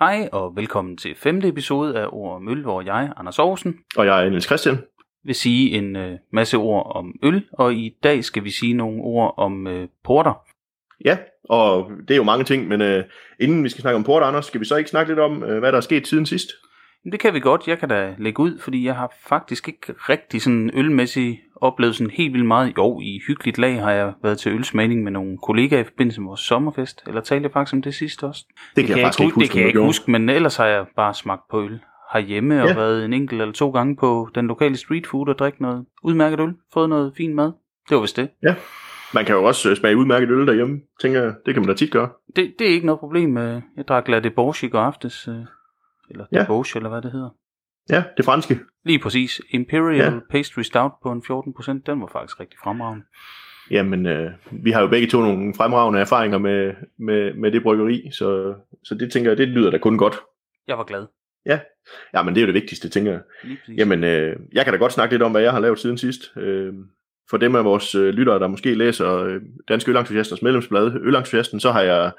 Hej og velkommen til femte episode af Ord om Øl, hvor jeg, Anders Aarhusen, Og jeg er Niels Christian. vil sige en øh, masse ord om øl, og i dag skal vi sige nogle ord om øh, porter. Ja, og det er jo mange ting, men øh, inden vi skal snakke om Port Anders, skal vi så ikke snakke lidt om, øh, hvad der er sket siden sidst? Det kan vi godt, jeg kan da lægge ud, fordi jeg har faktisk ikke rigtig sådan ølmæssigt oplevet sådan helt vildt meget. Jo, i hyggeligt lag har jeg været til ølsmagning med nogle kollegaer i forbindelse med vores sommerfest, eller talte jeg faktisk om det sidste også? Det kan jeg faktisk ikke huske, det kan jeg ikke huske, men ellers har jeg bare smagt på øl herhjemme og Ja. været en enkelt eller to gange på den lokale street food og drikke noget udmærket øl, fået noget fin mad. Det var vist det. Man kan jo også øh, smage udmærket øl derhjemme, tænker jeg. Det kan man da tit gøre. Det, det er ikke noget problem. øh, Jeg drak La Debauche i går aftes, øh, eller Ja. Debauche, eller hvad det hedder. Ja, det franske. Lige præcis. Imperial Ja. ja. Pastry Stout på en 14%, den var faktisk rigtig fremragende. Jamen, øh, vi har jo begge to nogle fremragende erfaringer med, med, med det bryggeri, så, så det tænker jeg, det lyder da kun godt. Jeg var glad. Ja, men det er jo det vigtigste, tænker jeg. Jamen, øh, jeg kan da godt snakke lidt om, hvad jeg har lavet siden sidst. Øh, for dem af vores øh, lyttere, der måske læser øh, Danske Ølentusiasters medlemsblad, Ølentusiasten, så har jeg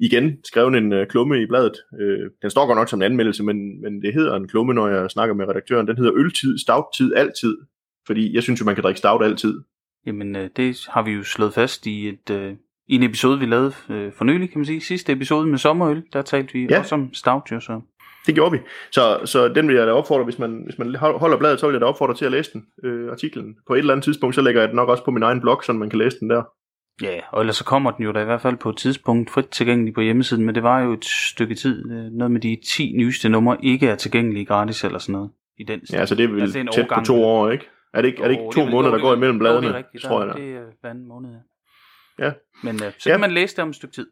igen skrevet en øh, klumme i bladet. Øh, den står godt nok som en anmeldelse, men, men det hedder en klumme, når jeg snakker med redaktøren. Den hedder Øltid, Stouttid, Altid. Fordi jeg synes jo, man kan drikke stout altid. Jamen, øh, det har vi jo slået fast i et... Øh, i en episode, vi lavede øh, for nylig, kan man sige. Sidste episode med sommerøl, der talte vi Ja. også om stout, jo, så... Det gjorde vi. Så, så den vil jeg da opfordre, hvis man, hvis man holder bladet, så vil jeg da opfordre til at læse den, øh, artiklen. På et eller andet tidspunkt, så lægger jeg den nok også på min egen blog, så man kan læse den der. Ja, og ellers så kommer den jo da i hvert fald på et tidspunkt frit tilgængelig på hjemmesiden, men det var jo et stykke tid, øh, noget med de 10 nyeste numre ikke er tilgængelige gratis eller sådan noget. I den Ja, så det er vel Altså, det er en tæt på årgang. to år, ikke? Er det ikke, er det ikke to det- måneder, der går imellem bladene, det er rigtigt, tror jeg da. det er hver anden måned, ja. Ja. Men øh, så Ja. kan man læse det om et stykke tid.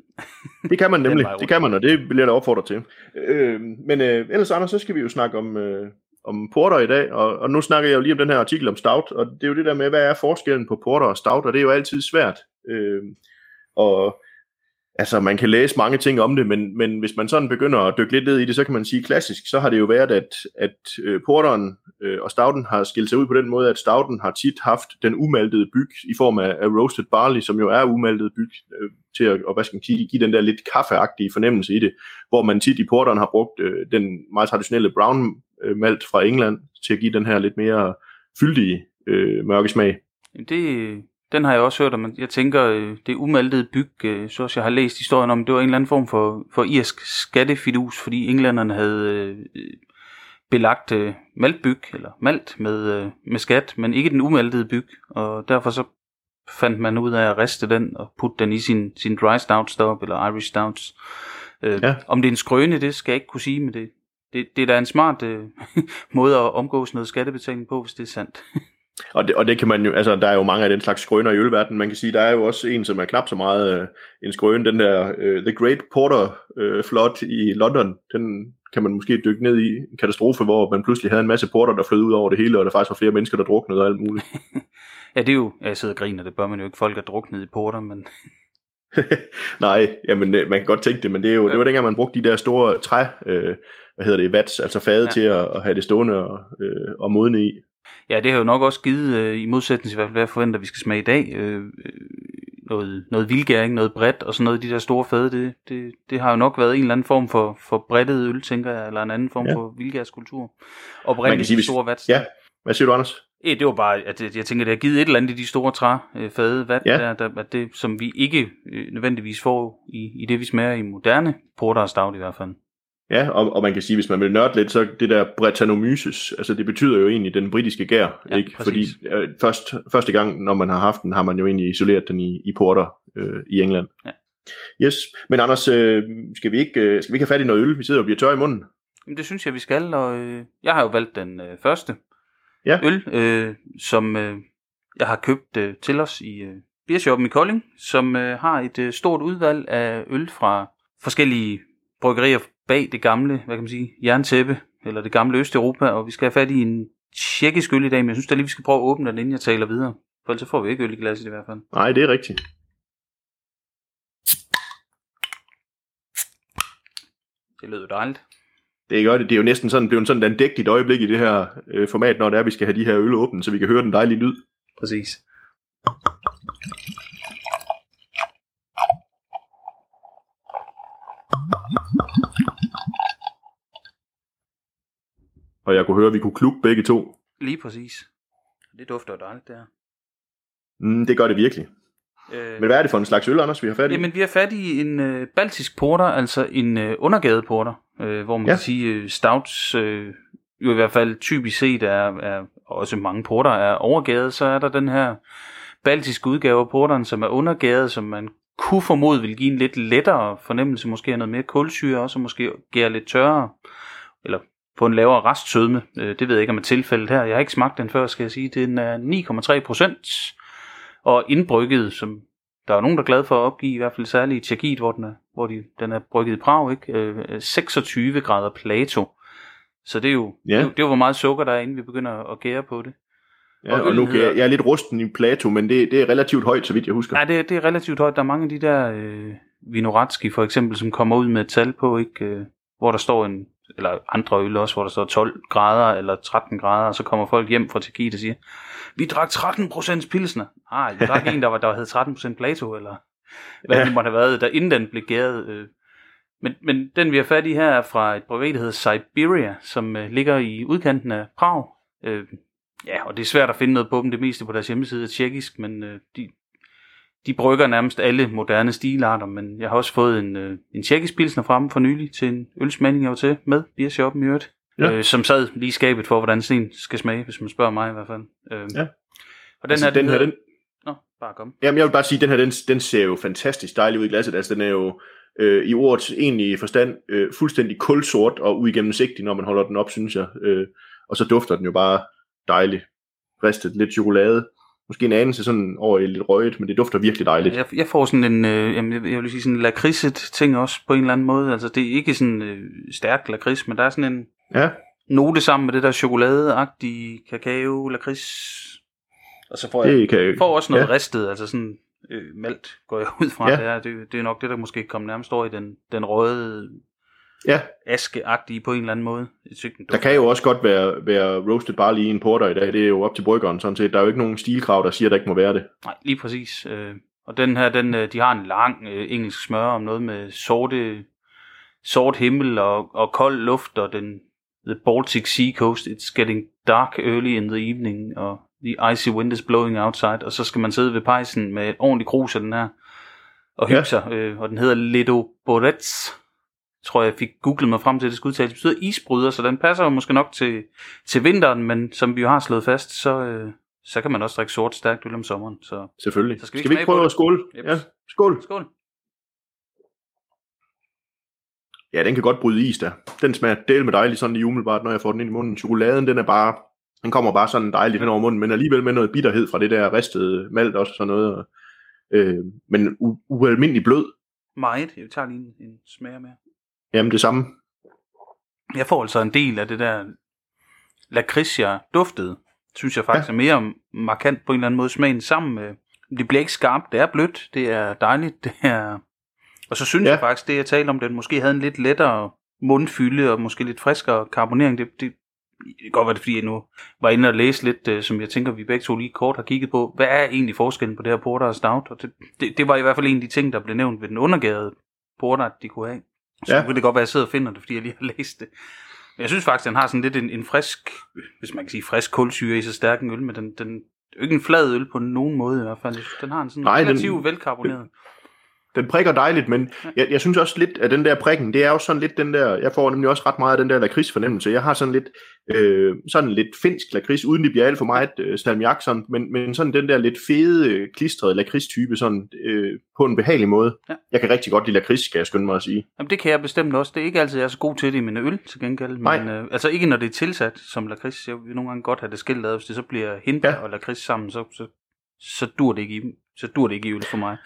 Det kan man nemlig, det kan man, og det vil jeg da opfordre til. Øh, men øh, ellers, Anders, så skal vi jo snakke om, øh, om porter i dag, og, og nu snakker jeg jo lige om den her artikel om stout, og det er jo det der med, hvad er forskellen på porter og stout, og det er jo altid svært. Øh, og altså, man kan læse mange ting om det, men, men hvis man sådan begynder at dykke lidt ned i det, så kan man sige klassisk, så har det jo været, at, at øh, porteren øh, og stouten har skilt sig ud på den måde, at stouten har tit haft den umaltede byg i form af, af roasted barley, som jo er umaltet byg, øh, til at og hvad skal man sige, give den der lidt kaffeagtige fornemmelse i det, hvor man tit i porteren har brugt øh, den meget traditionelle brown øh, malt fra England til at give den her lidt mere fyldige øh, mørke smag. Det, den har jeg også hørt, men jeg tænker, øh, det umaltede byg, øh, så også jeg har læst historien om, det var en eller anden form for, for irsk skattefidus, fordi englænderne havde øh, belagt maltbyg, eller malt med, med skat, men ikke den umaltede byg, og derfor så fandt man ud af at riste den og putte den i sin, sin dry stout stop, eller Irish stouts. Øh, Ja. Om det er en skrøne, det skal jeg ikke kunne sige, men det, det, det er da en smart øh, måde at omgås noget skattebetaling på, hvis det er sandt. Og det, og det kan man jo, altså der er jo mange af den slags skrøner i ølverdenen. Man kan sige, der er jo også en, som er knap så meget øh, en skrøne, den der øh, The Great Porter øh, Flood i London. Den kan man måske dykke ned i en katastrofe, hvor man pludselig havde en masse porter, der flød ud over det hele, og der faktisk var flere mennesker, der druknede og alt muligt. Ja, det er jo, jeg sidder og griner, det bør man jo ikke. Folk er druknet i porter, men Nej, jamen øh, man kan godt tænke det, men det, er jo, det var dengang, man brugte de der store træ, øh, hvad hedder det, vats, altså fade ja. Ja. til at, at have det stående og, øh, og modne i. ja, det har jo nok også givet, øh, i modsætning til hvad jeg forventer, vi skal smage i dag, øh, øh, noget, noget vildgæring, noget bredt og sådan noget, de der store fade, det, det, det har jo nok været en eller anden form for, for breddet øl, tænker jeg, eller en anden form Ja. for vildgærskultur. Oprindeligt sige, hvis- store vats. Ja, hvad siger du, Anders? Eh, det var bare, at jeg, tænker, det har givet et eller andet i de store træfade vat, Ja. ja. der, der, at det, som vi ikke øh, nødvendigvis får i, i det, vi smager i moderne porter og stout i hvert fald. Ja, og, og man kan sige, hvis man vil nørde lidt, så det der Brettanomyces, altså det betyder jo egentlig den britiske gær, Ja, ikke? Fordi præcis. øh, først, første gang, når man har haft den, har man jo egentlig isoleret den i, i porter øh, i England. Ja. Yes, men Anders, øh, skal, vi ikke, øh, skal vi ikke have fat i noget øl? Vi sidder og bliver tørre i munden. Jamen, det synes jeg, vi skal, og øh, jeg har jo valgt den øh, første Ja. øl, øh, som øh, jeg har købt øh, til os i øh, Beershoppen i Kolding, som øh, har et øh, stort udvalg af øl fra forskellige bryggerier bag det gamle, hvad kan man sige, jerntæppe, eller det gamle Østeuropa, og vi skal have fat i en tjekkisk øl i dag, men jeg synes da lige, vi skal prøve at åbne den, inden jeg taler videre. For ellers får vi ikke øl i glasset i hvert fald. Nej, det er rigtigt. Det lød jo dejligt. Det gør det. Det er jo næsten sådan, blevet sådan et andægtigt øjeblik i det her øh, format, når det er, vi skal have de her øl åbne, så vi kan høre den dejlige lyd. Præcis. Og jeg kunne høre, at vi kunne klukke begge to. Lige præcis. Det dufter jo dejligt, det her. Mm, det gør det virkelig. Øh, Men hvad er det for en slags øl, Anders, vi har fat i? Jamen, vi har fat i en øh, baltisk porter, altså en øh, undergade porter, øh, hvor man Ja. kan sige, øh, stouts øh, jo i hvert fald typisk set er, er også mange porter er overgade, så er der den her baltiske udgave af porteren, som er undergade, som man kunne formode vil give en lidt lettere fornemmelse, måske noget mere kulsyre også, og måske gære lidt tørre, eller på en lavere restsødme. Øh, det ved jeg ikke om er tilfældet her. Jeg har ikke smagt den før, skal jeg sige. Den er 9,3 procent, og indbrygget, som der er nogen, der er glade for at opgive, i hvert fald særligt i Tjekkiet, hvor den er, hvor de, den er brygget i Prag, ikke? Øh, 26 grader Plato. Så det er jo, Ja. det, er det er jo, hvor meget sukker der er, inden vi begynder at gære på det. Ja, Og og nu kan jeg, jeg er lidt rusten i Plato, men det, det er relativt højt, så vidt jeg husker. Nej, det, er- det er relativt højt. Der er mange af de der øh, Vinoratski for eksempel, som kommer ud med et tal på, ikke? Øh, hvor der står en, eller andre øl også, hvor der står 12 grader eller 13 grader, og så kommer folk hjem fra Tjekkiet og siger, vi drak 13% pilsner. Nej, vi drak en, der, var, der hed 13% Plato, eller hvad Ja. det måtte have været, der inden den blev gæret. Øh. Men, men den vi har fat i her er fra et bryggeri, der hedder Siberia, som øh, ligger i udkanten af Prag. Øh, ja, og det er svært at finde noget på dem. Det meste på deres hjemmeside er tjekkisk, men øh, de, de brygger nærmest alle moderne stilarter, men jeg har også fået en, øh, en tjekkisk pilsner frem for nylig til en ølsmagning, jeg var til med Biershoppen i øvrigt, Ja. øh, som sad lige skabet for, hvordan sådan skal smage, hvis man spørger mig i hvert fald. Øh, Ja. Og den altså, her, den her, hedder- den, Nå, bare kom. jamen, jeg vil bare sige, den her, den, den ser jo fantastisk dejlig ud i glasset. Altså, den er jo øh, i ordets egentlige forstand øh, fuldstændig kulsort og uigennemsigtig, når man holder den op, synes jeg. Øh, og så dufter den jo bare dejligt. Ristet lidt chokolade. Måske en anelse sådan over lidt røget, men det dufter virkelig dejligt. Jeg, jeg får sådan en, øh, jamen, jeg, jeg vil sige sådan en lakridset ting også på en eller anden måde. Altså det er ikke sådan øh, stærk lakrids, men der er sådan en Ja, note sammen med det der chokoladeagtige kakao, lakrids. Og så får jeg, det kan jeg får også noget ja. ristet, altså sådan øh, malt går jeg ud fra. Ja. Det, er, det, det er nok det, der måske kommer nærmest over i den, den røde Ja, askeagtige på en eller anden måde. Jeg synes, den der kan jo også godt være, være roasted barley i en porter i dag. Det er jo op til bryggeren sådan set. Der er jo ikke nogen stilkrav, der siger, at der ikke må være det. Nej, lige præcis. Øh, og den her, den, øh, de har en lang øh, engelsk smør om noget med sorte, sort himmel og, og kold luft, og den The Baltic Sea Coast, it's getting dark early in the evening, og the icy wind is blowing outside, og så skal man sidde ved pejsen med et ordentligt krus af den her, og hygge Ja. sig, øh, og den hedder Lido Borets, tror jeg fik googlet mig frem til, at det skal udtales. Betyder isbryder, så den passer jo måske nok til, til vinteren, men som vi jo har slået fast, så, øh, så kan man også drikke sort stærkt øl om sommeren. Så Selvfølgelig. Så skal skal vi, vi ikke prøve at skåle? Yep. Ja, skål. skål! Ja, den kan godt bryde is der. Den smager del med dejligt sådan lige umiddelbart, når jeg får den ind i munden. Chokoladen, den er bare, den kommer bare sådan dejligt hen over munden, men alligevel med noget bitterhed fra det der ristede malt også og sådan noget. Øh, men u- ualmindelig blød. Meget. Jeg tager lige en, en smager med. Jamen det samme. Jeg får altså en del af det der lakrids, jeg duftede. Synes jeg faktisk ja. er mere markant på en eller anden måde smagen sammen med. Det bliver ikke skarpt, det er blødt, det er dejligt, det er... Og så synes Ja. jeg faktisk, det jeg talte om, den måske havde en lidt lettere mundfylde og måske lidt friskere karbonering. Det, det, det kan godt være det, fordi jeg nu var inde og læse lidt, øh, som jeg tænker, vi begge to lige kort har kigget på. Hvad er egentlig forskellen på det her porter og stout? Og det, det, det var i hvert fald en af de ting, der blev nævnt ved den undergade porter, at de kunne have. Så Ja. kunne det godt være, at jeg sidder og finder det, fordi jeg lige har læst det. Men jeg synes faktisk, den har sådan lidt en, en frisk, hvis man kan sige frisk kulsyre i så stærk en øl, men den, den er jo ikke en flad øl på nogen måde i hvert fald. Den har en sådan Nej, den- relativt velkarboneret. Den prikker dejligt, men jeg, jeg synes også lidt, at den der prikken, det er jo sådan lidt den der, jeg får nemlig også ret meget af den der lakrids fornemmelse. Jeg har sådan lidt, øh, sådan lidt finsk lakrids, uden det bliver alt for meget øh, salmiak, sådan, men, men sådan den der lidt fede, klistrede lakridstype, sådan øh, på en behagelig måde. Ja. Jeg kan rigtig godt lide lakrids, skal jeg skynde mig at sige. Jamen, det kan jeg bestemt også. Det er ikke altid, jeg er så god til det i mine øl, til gengæld. Men, Nej. øh, altså ikke når det er tilsat som lakrids. Jeg vil nogle gange godt have det skilt ad. Hvis det så bliver hindbær ja. og lakrids sammen, så, så, så dur det ikke i så dur det ikke i øl for mig.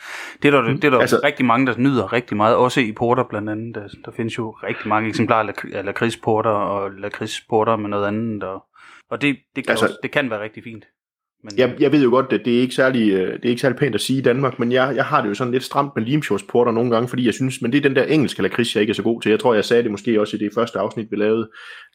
Det er der, det er der Altså- rigtig mange, der nyder rigtig meget. Også i porter blandt andet. Der, der findes jo rigtig mange eksemplarer af lakridsporter og lakridsporter med noget andet. Og, og det, det, kan Altså- også, det kan være rigtig fint. Men, Jeg, jeg ved jo godt, at det er ikke særlig, øh, det er ikke særlig pænt at sige i Danmark, men jeg, jeg har det jo sådan lidt stramt med limfjordsporter nogle gange, fordi jeg synes, men det er den der engelske lakrids, jeg ikke er så god til. Jeg tror, jeg sagde det måske også i det første afsnit, vi lavede.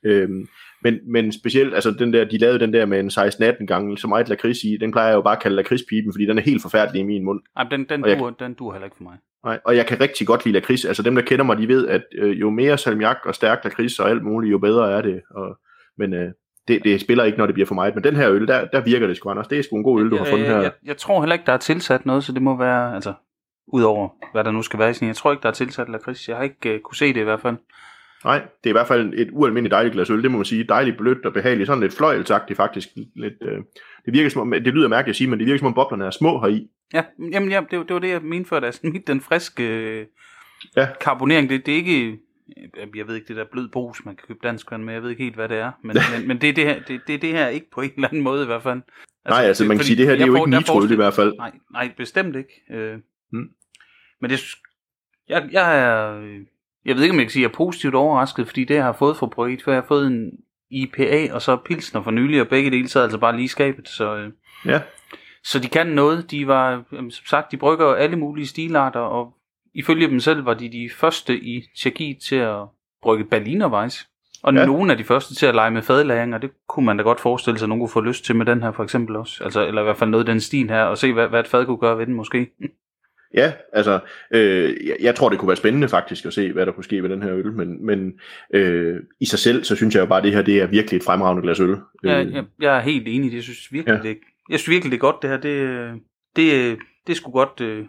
Øhm, men, men specielt, altså den der, de lavede den der med en 16-18 gange, så meget lakrids i, den plejer jeg jo bare at kalde lakridspipen, fordi den er helt forfærdelig i min mund. Ej, den, den, Og jeg- dur, den dur heller ikke for mig. Nej, og jeg kan rigtig godt lide lakrids. Altså dem, der kender mig, de ved, at øh, jo mere salmiak og stærk lakrids og alt muligt, jo bedre er det. Og men øh, det, det spiller ikke, når det bliver for meget. Men den her øl, der, der virker det sgu, Anders. Det er sgu en god øl, du har fundet her. Jeg, jeg, jeg tror heller ikke, der er tilsat noget, så det må være, altså, udover hvad der nu skal være i sådan Jeg tror ikke, der er tilsat lakrids. Jeg har ikke uh, kunne se det i hvert fald. Nej, det er i hvert fald et ualmindeligt dejligt glas øl, det må man sige. Dejligt blødt og behageligt. Sådan lidt fløjelsagtigt faktisk. Lidt, øh, det virker som om, det lyder mærkeligt at sige, men det virker som om boblerne er små heri. Ja, jamen, ja, det, det var det, jeg mente før, altså, den friske øh, ja. karbonering, det, det er ikke, jeg ved ikke, det der blød brus, man kan købe dansk med, jeg ved ikke helt, hvad det er, men, men, men det, er det, her, det, det, det her ikke på en eller anden måde i hvert fald. Altså, nej, altså man kan sige, det her det er jo ikke nitro i hvert fald. Nej, nej bestemt ikke. Øh, hmm. Men det, jeg, jeg er, jeg ved ikke, om jeg kan sige, at jeg er positivt overrasket, fordi det, jeg har fået fra Bryggit, for jeg har fået en IPA og så Pilsner for nylig, og begge dele sad altså bare lige skabet, så... Øh, ja. Så de kan noget. De var, som sagt, de brygger alle mulige stilarter, og ifølge dem selv var de de første i Tjekkiet til at brygge Berlinerweiss. Og ja. nogle af de første til at lege med fadlæring, og det kunne man da godt forestille sig, at nogen kunne få lyst til med den her for eksempel også. Altså, eller i hvert fald noget af den stil her, og se hvad, hvad et fad kunne gøre ved den måske. Ja, altså, øh, jeg, jeg tror, det kunne være spændende faktisk at se, hvad der kunne ske ved den her øl, men, men øh, i sig selv, så synes jeg jo bare, at det her det er virkelig et fremragende glas øl. Ja, jeg, jeg er helt enig, jeg synes virkelig, ja. det, jeg synes virkelig, det er godt det her. Det, det, det skulle godt øh,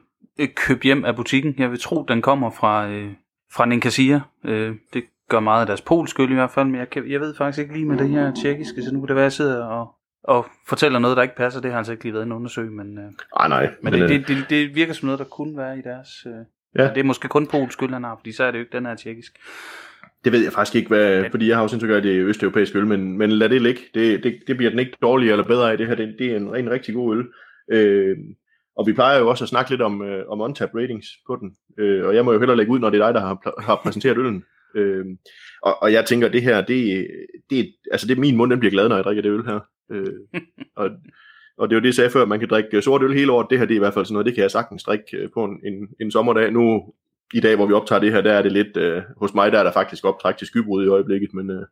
købe hjem af butikken. Jeg vil tro, den kommer fra, øh, fra Ninkasier. Øh, det gør meget af deres polskyld i hvert fald, men jeg, kan, jeg ved faktisk ikke lige med det her tjekkiske, så nu kan det være, at jeg sidder og, og fortæller noget, der ikke passer. Det har altså ikke lige været en undersøg, men, øh, Ej, nej, men, men det, det, det, det, virker som noget, der kunne være i deres... Øh, ja. Det er måske kun polskyld, han har, fordi så er det jo ikke den her tjekkisk. Det ved jeg faktisk ikke, hvad, ja. fordi jeg har også indtryk af, at det er østeuropæisk øl, men, men lad det ligge. Det, det, det bliver den ikke dårligere eller bedre af. Det her det, det er en, en rigtig god øl. Øh, og vi plejer jo også at snakke lidt om, øh, om on-tap ratings på den. Øh, og jeg må jo hellere lægge ud, når det er dig, der har, har præsenteret øllen. Øh, og, og jeg tænker, det her, det, det, altså det er min mund, den bliver glad, når jeg drikker det øl her. Øh, og, og det er jo det, jeg sagde før, man kan drikke sort øl hele året. Det her, det er i hvert fald sådan noget, det kan jeg sagtens drikke øh, på en, en, en sommerdag. Nu i dag, hvor vi optager det her, der er det lidt, øh, hos mig der er der faktisk optræk til skybrud i øjeblikket, men, øh,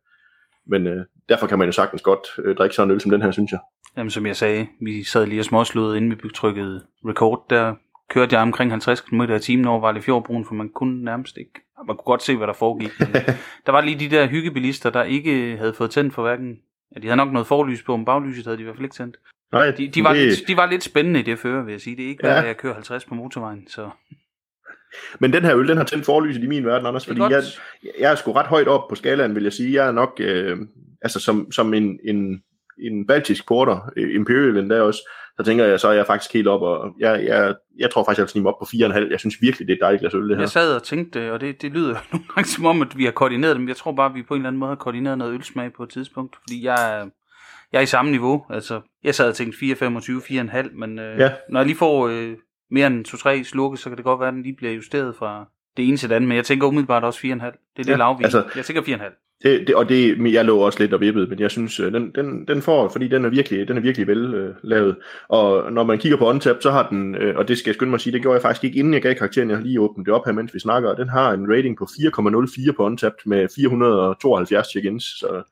men øh, derfor kan man jo sagtens godt øh, drikke sådan en øl som den her, synes jeg. Jamen som jeg sagde, vi sad lige og småslåede, inden vi trykkede record, der kørte jeg omkring 50 km i timen over Vejle Fjordbroen, for man kunne nærmest ikke, man kunne godt se, hvad der foregik. der var lige de der hyggebilister, der ikke havde fået tændt for hverken, ja, de havde nok noget forlys på, men baglyset havde de i hvert fald ikke tændt. Nej, de, de, var det... lidt, de var lidt spændende i det føre, vil jeg sige. Det er ikke ja. at jeg kører 50 på motorvejen, så... Men den her øl, den har tændt forlyset i min verden, Anders, fordi jeg, jeg er sgu ret højt op på skalaen, vil jeg sige. Jeg er nok, øh, altså som, som en, en, en baltisk porter, Imperial endda også, så tænker jeg, så er jeg faktisk helt op, og jeg, jeg, jeg tror faktisk, jeg vil snige op på 4,5. Jeg synes virkelig, det er et dejligt glas øl, det her. Jeg sad og tænkte, og det, det lyder nogle gange som om, at vi har koordineret det, men jeg tror bare, at vi på en eller anden måde har koordineret noget ølsmag på et tidspunkt, fordi jeg, jeg er i samme niveau. Altså, jeg sad og tænkte 4,25, 4,5, men øh, ja. når jeg lige får øh, mere end 2-3 slukke, så kan det godt være, at den lige bliver justeret fra det ene til det andet, men jeg tænker umiddelbart også 4,5. Det er det ja, lavvig. Altså, jeg tænker 4,5. Det, det, og det, jeg lå også lidt og vippede, men jeg synes, øh, den, den, den får, fordi den er virkelig, den er virkelig vel øh, lavet. Og når man kigger på OnTap, så har den, øh, og det skal jeg skynde mig at sige, det gjorde jeg faktisk ikke, inden jeg gav karakteren, jeg har lige åbnet det op her, mens vi snakker, den har en rating på 4,04 på OnTap med 472 check-ins, så,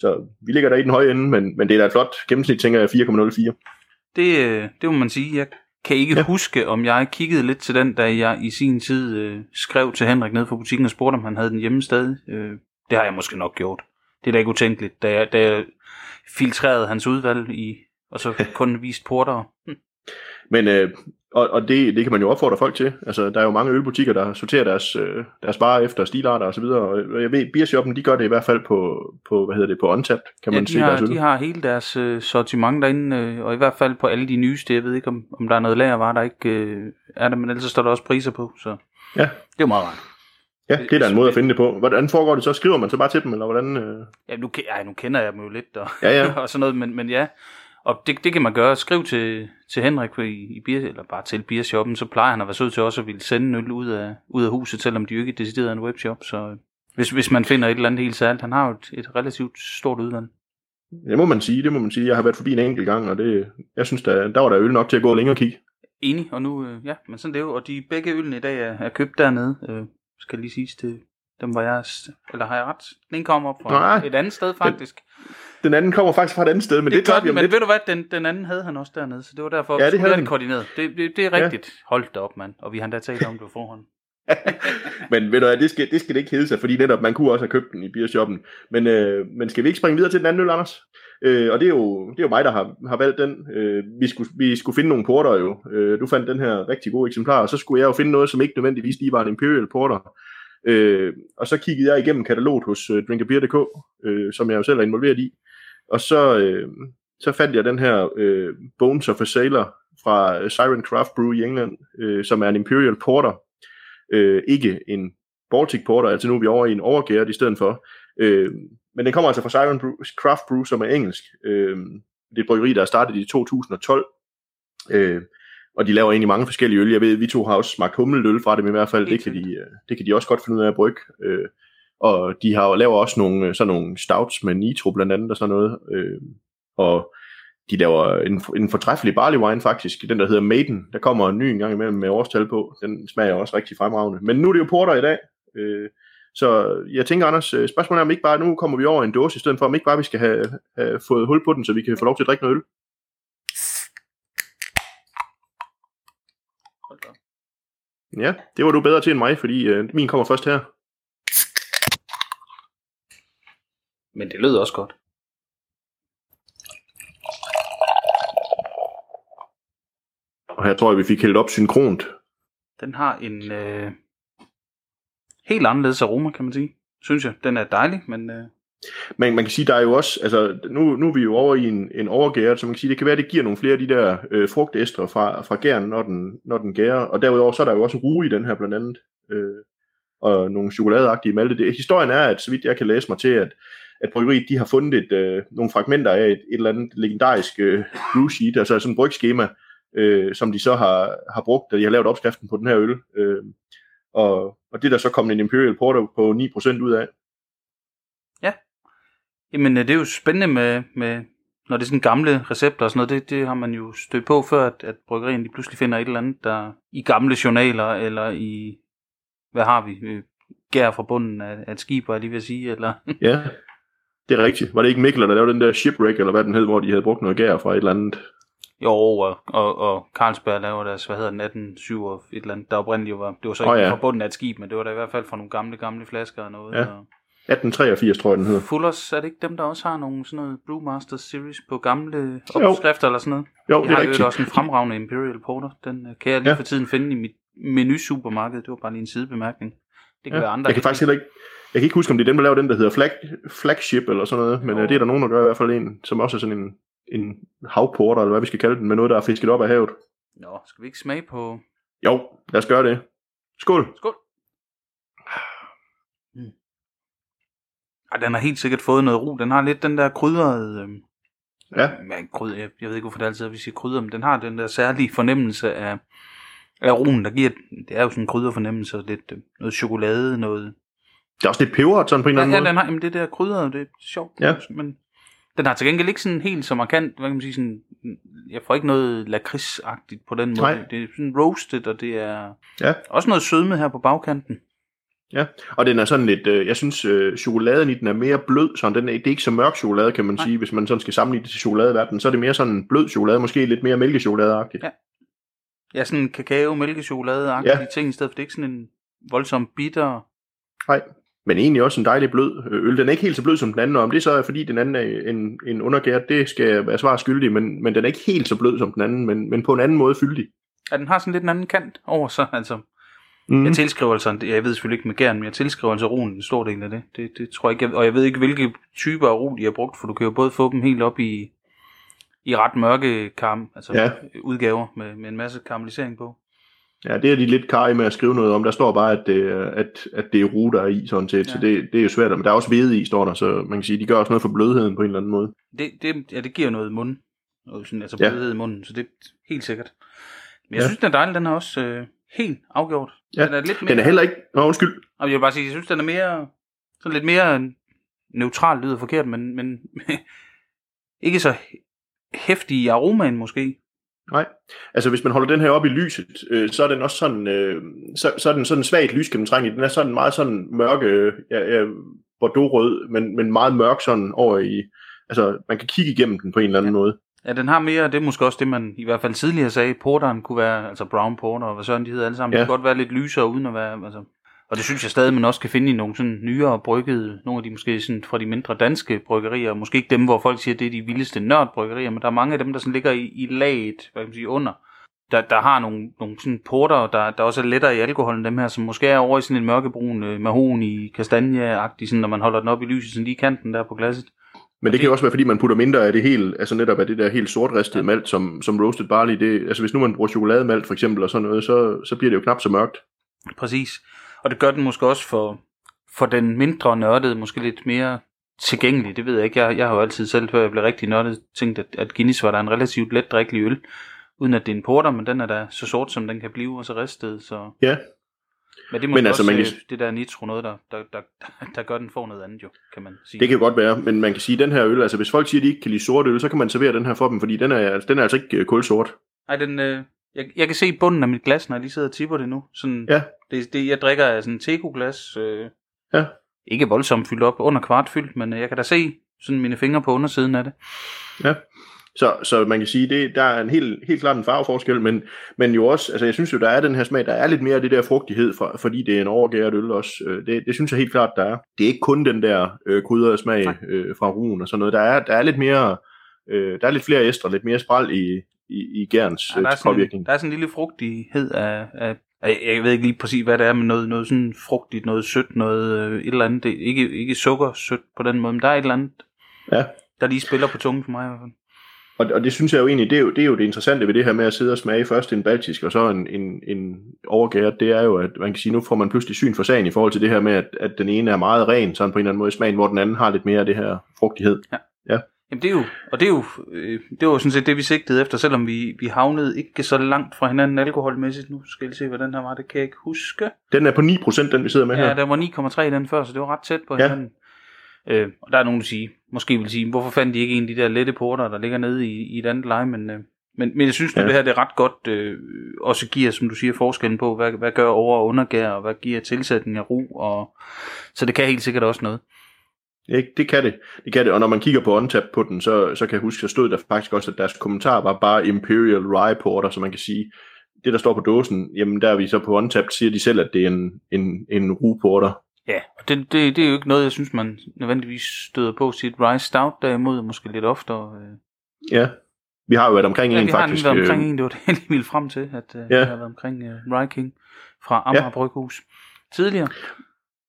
så vi ligger der i den høje ende, men, men det er da et flot gennemsnit, tænker jeg, 4,04. Det, øh, det må man sige. Jeg kan ikke ja. huske, om jeg kiggede lidt til den, da jeg i sin tid øh, skrev til Henrik ned fra butikken og spurgte, om han havde den hjemme stadig. Øh, det har jeg måske nok gjort. Det er da ikke utænkeligt, da jeg, da jeg filtrerede hans udvalg i, og så kun vist porter. Hm. Men, øh, og, og det, det kan man jo opfordre folk til. Altså, der er jo mange ølbutikker, der sorterer deres, øh, deres varer efter stilarter og så videre. Og jeg ved, Biershoppen, de gør det i hvert fald på, på hvad hedder det, på Untapped, kan ja, man de se har, de har hele deres øh, sortiment derinde, øh, og i hvert fald på alle de nyeste. Jeg ved ikke, om, om der er noget lagervarer, der ikke øh, er der, men ellers står der også priser på. Så ja. det er jo meget rart. Ja, det er da en måde at finde det på. Hvordan foregår det så? Skriver man så bare til dem, eller hvordan? Øh... Ja, nu, ja, nu kender jeg dem jo lidt, og, ja, ja. og sådan noget, men, men ja. Og det, det kan man gøre. Skriv til, til Henrik i, i bier, eller bare til Biershoppen, så plejer han at være sød til også at ville sende en øl ud af, ud af huset, selvom de jo ikke decideret er en webshop. Så hvis, hvis man finder et eller andet helt særligt. Han har jo et, et relativt stort udland. Det må man sige, det må man sige. Jeg har været forbi en enkelt gang, og det, jeg synes, der, der var der øl nok til at gå længere og kigge. Enig, og nu, øh, ja, men sådan det er jo, og de begge ølene i dag er, er købt dernede. Skal lige siges til dem, var jeg, eller har jeg ret? Den kommer fra Nej, et andet sted faktisk. Den, den anden kommer faktisk fra et andet sted, men det, det tager vi om Men lidt. ved du hvad, den, den anden havde han også dernede, så det var derfor, ja, det havde det koordineret. Det, det, det er rigtigt. Ja. Hold da op, mand. Og vi har endda talt om det på forhånd. men ved du hvad, det skal, det skal det ikke hedde sig, fordi netop, man kunne også have købt den i beershoppen. Men, øh, men skal vi ikke springe videre til den anden øl, Anders? Øh, og det er, jo, det er jo mig, der har, har valgt den. Øh, vi, skulle, vi skulle finde nogle porter jo. Øh, du fandt den her rigtig gode eksemplar, og så skulle jeg jo finde noget, som ikke nødvendigvis lige var en Imperial Porter. Øh, og så kiggede jeg igennem kataloget hos øh, drinkabeer.dk, øh, som jeg jo selv er involveret i. Og så, øh, så fandt jeg den her øh, Bones of a Sailor fra øh, Siren Craft Brew i England, øh, som er en Imperial Porter. Øh, ikke en Baltic Porter, altså nu er vi over i en overgæret i stedet for. Øh, men den kommer altså fra Siren Brew, Craft Brew, som er engelsk. Øh, det er et bryggeri, der er startet i 2012. Øh, og de laver egentlig mange forskellige øl. Jeg ved, vi to har også smagt hummeløl fra dem i hvert fald. Det kan, de, øh, det kan de også godt finde ud af at brygge. Øh, og de har laver også nogle, øh, sådan nogle stouts med nitro blandt andet og sådan noget. Øh, og de laver en, en fortræffelig barley wine faktisk, den der hedder Maiden. Der kommer en ny en gang imellem med årstal på. Den smager også rigtig fremragende. Men nu er det jo porter i dag. Øh, så jeg tænker, Anders, spørgsmålet er om ikke bare, nu kommer vi over en dåse, i stedet for om ikke bare vi skal have, have fået hul på den, så vi kan få lov til at drikke noget øl. Ja, det var du bedre til end mig, fordi øh, min kommer først her. Men det lød også godt. Og her tror jeg, vi fik hældt op synkront. Den har en øh, helt anderledes aroma, kan man sige. Synes jeg. Den er dejlig, men... Øh... Men man kan sige, der er jo også, altså nu, nu er vi jo over i en, en overgæret, så man kan sige, det kan være, det giver nogle flere af de der øh, frugtæstre fra, fra gæren, når den, når den gærer. Og derudover, så er der jo også rue i den her blandt andet, øh, og nogle chokoladeagtige malte. Det, historien er, at så vidt jeg kan læse mig til, at, at bryggeriet, de har fundet et, øh, nogle fragmenter af et, et eller andet legendarisk øh, brew sheet, altså sådan et brygskema, øh, som de så har, har brugt, da de har lavet opskriften på den her øl. Øh, og, og det er der så kommet en Imperial Porter på 9% ud af. Jamen, øh, det er jo spændende med, med når det er sådan gamle recepter og sådan noget, det, det har man jo stødt på før, at, at bryggerien de pludselig finder et eller andet, der i gamle journaler, eller i, hvad har vi, øh, gær fra bunden af, af et skib, var jeg lige ved at sige, eller... ja, det er rigtigt. Var det ikke Mikkel, der lavede den der shipwreck, eller hvad den hed, hvor de havde brugt noget gær fra et eller andet? Jo, og, og, og Carlsberg laver deres, hvad hedder den, 1807 og et eller andet, der oprindeligt var, det var så ikke oh, ja. fra bunden af et skib, men det var da i hvert fald fra nogle gamle, gamle flasker og noget. Ja. Og, 1883, tror jeg, den hedder. Fullers, er det ikke dem, der også har nogle sådan noget Brewmaster Series på gamle opskrifter jo. eller sådan noget? Jo, det er rigtigt. Jeg har også en fremragende Imperial Porter. Den øh, kan jeg lige ja. for tiden finde i mit menu supermarked. Det var bare lige en sidebemærkning. Det kan ja. være andre. Jeg kan faktisk heller ikke, jeg kan ikke huske, om det er dem, der laver den, der hedder flag, Flagship eller sådan noget, men jo. Øh, det er der nogen, der gør i hvert fald en, som også er sådan en, en havporter, eller hvad vi skal kalde den, med noget, der er fisket op af havet. Nå, skal vi ikke smage på... Jo, lad os gøre det. Skål. Skål. Ej, den har helt sikkert fået noget ro. Den har lidt den der krydrede... Øh, ja. Men krydder, jeg, jeg ved ikke, hvorfor det altid er, vi siger krydder, men den har den der særlige fornemmelse af, af roen, der giver... Det er jo sådan en krydderfornemmelse, lidt øh, noget chokolade, noget... Det er også lidt peber, sådan på en ja, eller anden ja, måde. den har, jamen det der krydder, det er sjovt. Ja. Men den har til gengæld ikke sådan helt så markant, hvad kan man sige, sådan, jeg får ikke noget lakridsagtigt på den måde. Nej. Det er sådan roasted, og det er Ja. også noget sødme her på bagkanten. Ja, og den er sådan lidt, øh, jeg synes, øh, chokoladen i den er mere blød, så den er, det er ikke så mørk chokolade, kan man Nej. sige, hvis man sådan skal sammenligne det til chokoladeverdenen, så er det mere sådan en blød chokolade, måske lidt mere mælkechokoladeagtigt. Ja. Ja, sådan en kakao, mælkechokolade ja. ting, i stedet for det er ikke sådan en voldsom bitter. Nej, men egentlig også en dejlig blød øh, øl. Den er ikke helt så blød som den anden, og om det så er fordi den anden er en, en undergært, det skal jeg være svar skyldig, men, men den er ikke helt så blød som den anden, men, men på en anden måde fyldig. Ja, den har sådan lidt en anden kant over sig, altså. Mm. Jeg tilskriver altså, jeg ved selvfølgelig ikke med gæren, men jeg tilskriver altså roen en stor del af det. Det, det tror jeg ikke, jeg, og jeg ved ikke, hvilke typer af ro de har brugt, for du kan jo både få dem helt op i, i ret mørke karm, altså ja. udgaver med, med en masse karamellisering på. Ja, det er de lidt karige med at skrive noget om. Der står bare, at det, er- at, at det er ru, der er i, sådan set. Ja. Så Ja. det, det er jo svært. Men der er også hvede i, står der. Så man kan sige, de gør også noget for blødheden på en eller anden måde. Det, det, ja, det giver noget mund, noget sådan, altså Ja. blødhed i munden, så det er helt sikkert. Men jeg Ja. synes, den er dejlig, den er også øh, helt afgjort. Ja, Den er lidt mere, Den er heller ikke... Nå, undskyld. Og jeg vil bare sige, jeg synes, den er mere, sådan lidt mere neutral, lyder forkert, men, men ikke så hæftig i aromaen måske. Nej, altså hvis man holder den her op i lyset, øh, så er den også sådan, øh, så, så er den sådan svagt lysgennemtrængende. Den er sådan meget sådan mørke, øh, ja, bordeaux-rød, men, men meget mørk sådan over i, altså man kan kigge igennem den på en eller anden ja. måde. Ja, den har mere, det er måske også det, man i hvert fald tidligere sagde, porteren kunne være, altså brown porter, og hvad sådan de hedder alle sammen. Ja. det kunne godt være lidt lysere, uden at være, altså, og det synes jeg stadig, man også kan finde i nogle sådan nyere bryggede, nogle af de måske sådan fra de mindre danske bryggerier, måske ikke dem, hvor folk siger, det er de vildeste nørdbryggerier, men der er mange af dem, der sådan ligger i, i laget, hvad kan man sige, under, der, der har nogle, nogle sådan porter, der, der også er lettere i alkohol end dem her, som måske er over i sådan en mørkebrun øh, mahoni, kastanje-agtig, sådan, når man holder den op i lyset, sådan lige i kanten der på glasset. Men det kan jo også være, fordi man putter mindre af det helt, altså netop af det der helt sortristede malt, som, som roasted barley, det, altså hvis nu man bruger chokolademalt for eksempel, og sådan noget, så, så bliver det jo knap så mørkt. Præcis. Og det gør den måske også for, for den mindre nørdede, måske lidt mere tilgængelig. Det ved jeg ikke. Jeg, jeg har jo altid selv, før jeg blev rigtig nørdet, tænkt, at, at Guinness var der en relativt let drikkelig øl. Uden at det er en porter, men den er da så sort, som den kan blive, og så ristet. Så... Ja, Men det er måske Men altså, også man kan- kan... det der nitro noget, der, der, der, der gør den får noget andet jo, kan man sige. det kan godt være, men man kan sige, at den her øl, altså hvis folk siger, at de ikke kan lide sort øl, så kan man servere den her for dem, fordi den er, den er altså ikke øh, kulsort. Ej, den, øh, jeg, jeg kan se bunden af mit glas, når jeg lige sidder og tipper det nu. Sådan, Ja. det, det, jeg drikker af sådan en teco-glas. Øh, Ja. Ikke voldsomt fyldt op, under kvart fyldt, men øh, jeg kan da se sådan mine fingre på undersiden af det. Ja. Så, så man kan sige, det, der er en helt, helt klart en farveforskel, men, men jo også, altså jeg synes jo, der er den her smag, der er lidt mere af det der frugtighed, for, fordi det er en overgæret øl også. Øh, Det, det synes jeg helt klart, der er. Det er ikke kun den der øh, krydrede smag øh, fra ruen og sådan noget. Der er, der er lidt mere, øh, der er lidt flere æstre, lidt mere spral i, i, i gærens Ja, ja, der, er sådan, påvirkning. der er sådan en lille frugtighed af, af jeg ved ikke lige præcis, hvad det er, men noget, noget sådan frugtigt, noget sødt, noget øh, et eller andet. Det, ikke, ikke sukker sødt på den måde, men der er et eller andet, Ja. der lige spiller på tungen for mig i hvert fald. Og, og det synes jeg jo egentlig, det er jo, det er jo det interessante ved det her med at sidde og smage først en baltisk, og så en, en, en overgæret, det er jo, at man kan sige, nu får man pludselig syn for sagen i forhold til det her med, at, at den ene er meget ren, sådan på en eller anden måde i smagen, hvor den anden har lidt mere af det her frugtighed. Jamen det er jo, og det er jo, øh, det var jo sådan set det, vi sigtede efter, selvom vi, vi havnede ikke så langt fra hinanden alkoholmæssigt. Nu skal jeg se, hvad den her var, det kan jeg ikke huske. Den er på 9%, den vi sidder med Ja, her. der var 9,3 den før, så det var ret tæt på Ja. hinanden. Øh, og der er nogen, der siger, måske vil sige, hvorfor fandt de ikke en af de der lette porter, der ligger nede i, i et andet leje, men, øh, men, men jeg synes Ja. det her det er ret godt, øh, også giver, som du siger, forskellen på, hvad, hvad gør over- og undergær, og hvad giver tilsætning af ro, og, så det kan helt sikkert også noget. Ikke? Det kan det. Det kan det. Og når man kigger på OnTap på den, så, så kan jeg huske, så stod der faktisk også, at deres kommentar var bare Imperial Rye Porter, så man kan sige, det der står på dåsen, jamen der er vi så på OnTap, siger de selv, at det er en, en, en ruporter. Ja, og det, det, det er jo ikke noget, jeg synes, man nødvendigvis støder på sit Rice Stout, derimod måske lidt oftere. Øh. Ja. Vi har jo været omkring Ja, en vi har faktisk. faktisk, været omkring øh, en, det var det, jeg ville frem til, at øh, Ja. vi har været omkring øh, Rye King fra Amager ja. Bryghus tidligere.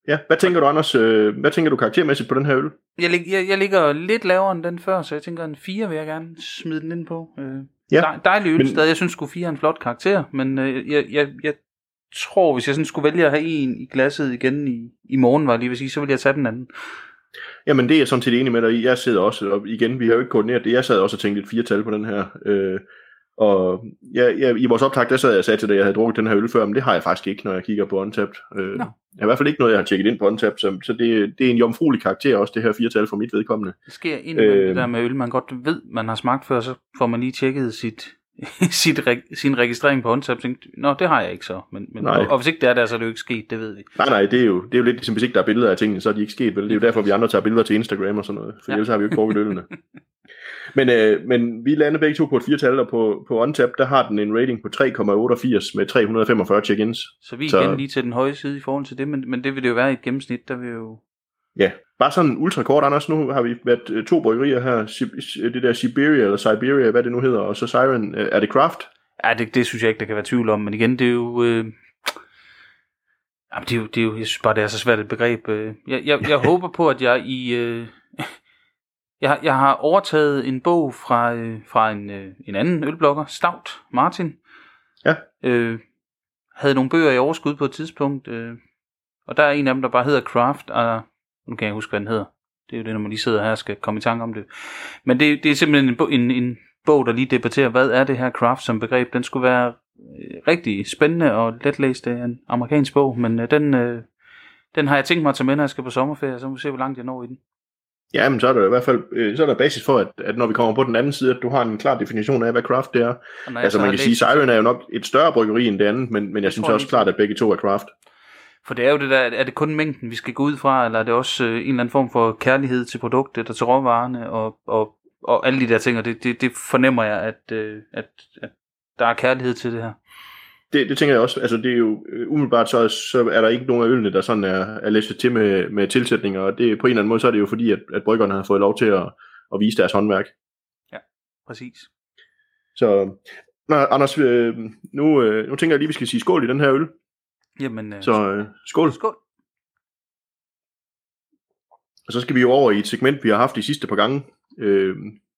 Ja, hvad tænker du, Anders? øh, Hvad tænker du karaktermæssigt på den her øl? Jeg, lig, jeg, jeg ligger lidt lavere end den før, så jeg tænker, en 4 vil jeg gerne smide den ind på. Øh, Ja, dej, dejlig øl men- stadig. Jeg synes sgu 4 er en flot karakter, men øh, jeg, jeg, jeg tror, hvis jeg sådan skulle vælge at have en i glasset igen i, i morgen, var jeg lige vil sige, så ville jeg tage den anden. Jamen det er jeg sådan set enig med dig i. Jeg sidder også, og igen, vi har jo ikke koordineret det, jeg sad også og tænkte et firetal på den her. Øh, og ja, ja, i vores optag, der sad jeg og sagde til dig, at jeg havde drukket den her øl før, men det har jeg faktisk ikke, når jeg kigger på Untapped. Øh, Nå. jeg har i hvert fald ikke noget, jeg har tjekket ind på Untapped, så, så det, det er en jomfruelig karakter også, det her firetal for mit vedkommende. Det sker indimellem Øh. det der med øl, man godt ved, man har smagt før, så får man lige tjekket sit, sit reg- sin registrering på håndtab, og tænkt, nå, det har jeg ikke så. Men, men, Nej. og, hvis ikke det er der, så er det jo ikke sket, det ved vi. Nej, nej, det er jo, det er jo lidt ligesom, hvis ikke der er billeder af tingene, så er de ikke sket, vel? Det er jo derfor, vi andre tager billeder til Instagram og sådan noget, for Ja. ellers har vi jo ikke drukket ølene. men, øh, men vi lander begge to på et firetal, og på, på Untapped, der har den en rating på 3,88 med 345 check-ins. Så vi er Så- igen lige til den høje side i forhold til det, men, men det vil det jo være i et gennemsnit, der vil jo... Ja, bare sådan ultra kort, Anders. Nu har vi været øh, to bryggerier her. Sib- det der Siberia, eller Siberia, hvad det nu hedder, og så Siren. Øh, Er det Craft? Ja, det, det synes jeg ikke, der kan være tvivl om, men igen, det er jo... Øh, jamen, det, er jo, det er jo, jeg synes bare, det er så svært et begreb. øh. Jeg, jeg, jeg håber på, at jeg i... Øh, jeg, har- jeg har overtaget en bog fra, øh, fra en, øh, en anden ølblogger, Stout Martin. Ja. Øh, havde nogle bøger i overskud på et tidspunkt, øh, og der er en af dem, der bare hedder Craft, og nu kan jeg huske, hvad den hedder. Det er jo det, når man lige sidder her og skal komme i tanke om det. Men det, det er simpelthen en, en, en bog, der lige debatterer, hvad er det her craft som begreb. Den skulle være øh, rigtig spændende og letlæst. Er en amerikansk bog, men øh, den, øh, den har jeg tænkt mig at tage med, når jeg skal på sommerferie, så må vi se, hvor langt jeg når i den. Ja, men så er der i hvert fald øh, så er der basis for, at, at når vi kommer på den anden side, at du har en klar definition af, hvad Craft det er. Altså så man kan sige, Siren er jo nok et større bryggeri end det andet, men, men jeg synes jeg også ikke. klart, at begge to er Craft. For det er jo det der, er det kun mængden, vi skal gå ud fra, eller er det også øh, en eller anden form for kærlighed til produktet og til råvarerne, og, og og alle de der ting, og det, det, det fornemmer jeg, at, øh, at, at der er kærlighed til det her. Det, det tænker jeg også. Altså, det er jo øh, umiddelbart, så, så er der ikke nogen af ølene, der sådan er, er læsset til med, med tilsætninger, og det, på en eller anden måde, så er det jo fordi, at, at bryggerne har fået lov til at, at vise deres håndværk. Ja, præcis. Så, nå, Anders, øh, nu, øh, nu tænker jeg lige, vi skal sige skål i den her øl. Jamen, øh, Så øh, skål. skål. Og så skal vi jo over i et segment, vi har haft de sidste par gange. Øh,